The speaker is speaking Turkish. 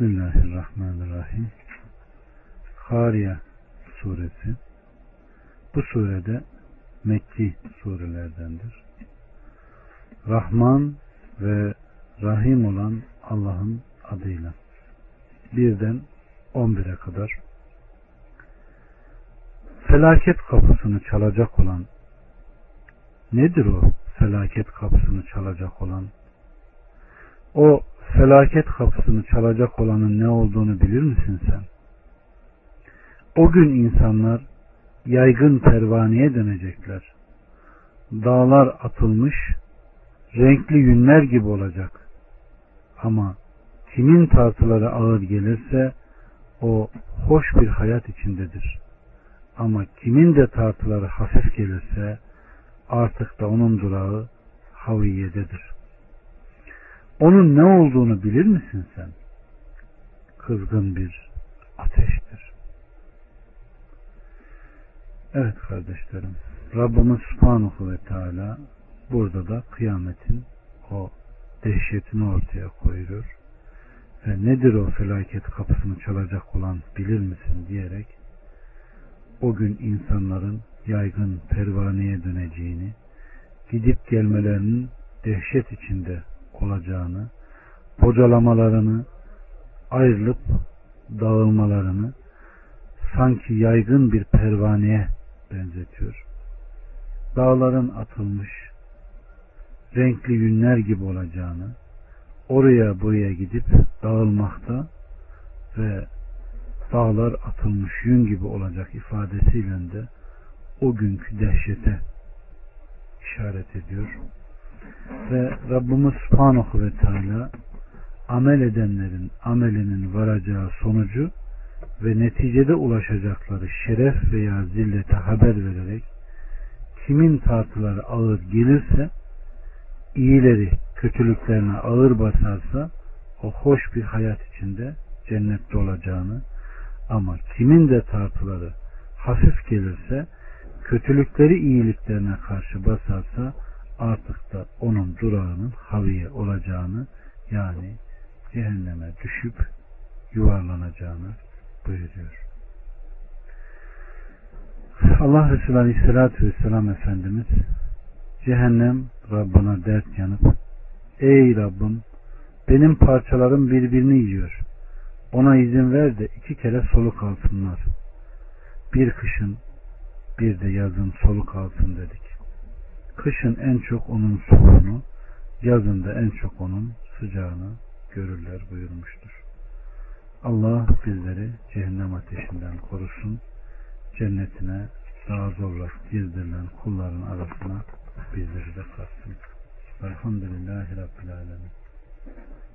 Bismillahirrahmanirrahim. Hariye suresi. Bu surede Mekki surelerdendir. Rahman ve Rahim olan Allah'ın adıyla. Birden 11'e kadar felaket kapısını çalacak olan nedir o felaket kapısını çalacak olan o felaket kapısını çalacak olanın ne olduğunu bilir misin sen? O gün insanlar yaygın pervaneye dönecekler. Dağlar atılmış, renkli yünler gibi olacak. Ama kimin tartıları ağır gelirse o hoş bir hayat içindedir. Ama kimin de tartıları hafif gelirse artık da onun durağı haviyededir. Onun ne olduğunu bilir misin sen? Kızgın bir ateştir. Evet kardeşlerim. Rabbimiz Subhanahu ve Teala burada da kıyametin o dehşetini ortaya koyuyor. Ve nedir o felaket kapısını çalacak olan bilir misin diyerek o gün insanların yaygın pervaneye döneceğini, gidip gelmelerinin dehşet içinde olacağını, bocalamalarını, ayrılıp dağılmalarını sanki yaygın bir pervaneye benzetiyor. Dağların atılmış, renkli yünler gibi olacağını, oraya buraya gidip dağılmakta ve dağlar atılmış yün gibi olacak ifadesiyle de o günkü dehşete işaret ediyor. Ve Rabbimiz Subhanahu ve Teala amel edenlerin amelinin varacağı sonucu ve neticede ulaşacakları şeref veya zillete haber vererek kimin tartıları ağır gelirse iyileri kötülüklerine ağır basarsa o hoş bir hayat içinde cennette olacağını ama kimin de tartıları hafif gelirse kötülükleri iyiliklerine karşı basarsa artık da onun durağının haviye olacağını yani cehenneme düşüp yuvarlanacağını buyuruyor. Allah Resulü Aleyhisselatü Vesselam Efendimiz cehennem Rabbına dert yanıp Ey Rabbim benim parçalarım birbirini yiyor. Ona izin ver de iki kere soluk alsınlar. Bir kışın bir de yazın soluk alsın dedik. Kışın en çok onun soğuğunu, yazın da en çok onun sıcağını görürler buyurmuştur. Allah bizleri cehennem ateşinden korusun. Cennetine daha zorla girdirilen kulların arasına bizleri de katsın. Elhamdülillahi Rabbil Alemin.